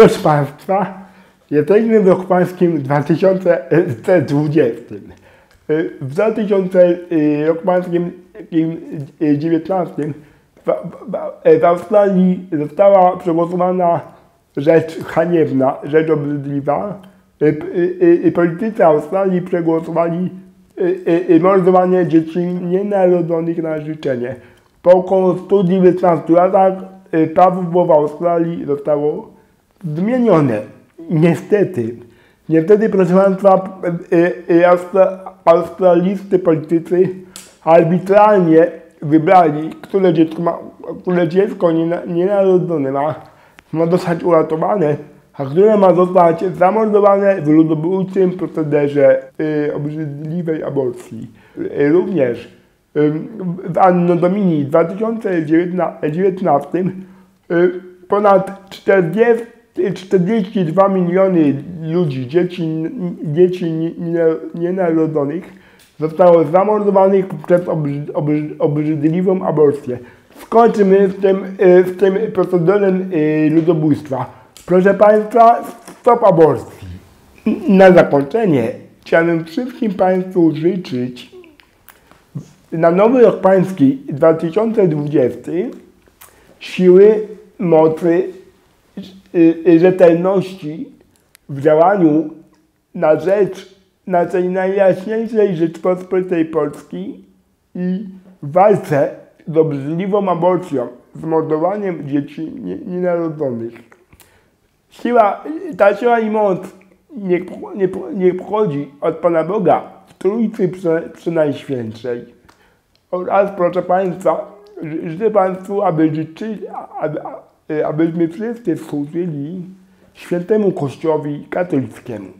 Proszę Państwa, jesteśmy w roku pańskim 2020. W 2000 roku pańskim 19 w, Australii została przegłosowana rzecz haniebna, rzecz obrzydliwa. Y, y, y, Politycy Australii przegłosowali mordowanie dzieci nienarodzonych na życzenie. Po około 119 latach prawo w Australii zostało zmienione. Niestety. Niestety, proszę Państwa, y, austra, australijscy politycy arbitralnie wybrali, które dziecko, ma, które dziecko niena- nienarodzone ma, ma zostać uratowane, a które ma zostać zamordowane w ludobójczym procederze y, obrzydliwej aborcji. Również w Anno Domini w 2019 y, ponad 40, 42 miliony ludzi, dzieci, dzieci nie- nie- nienarodzonych zostało zamordowanych przez obrzy, obrzy, obrzydliwą aborcję. Skończymy z tym, z tym procederem ludobójstwa. Proszę Państwa, stop aborcji. Na zakończenie chciałbym wszystkim Państwu życzyć na nowy rok pański 2020 siły, mocy, rzetelności w działaniu na rzecz naszej najjaśniejszej Rzeczpospolitej Polski i w walce z obrzydliwą aborcją, z mordowaniem dzieci nie- nienarodzonych. Siła, ta siła i moc niech, niech, niech pochodzi od Pana Boga w Trójcy Prze- Przenajświętszej. Oraz proszę Państwa, ży- życzę Państwu, aby życzyli, aby, abyśmy wszyscy służyli świętemu Kościołowi katolickiemu.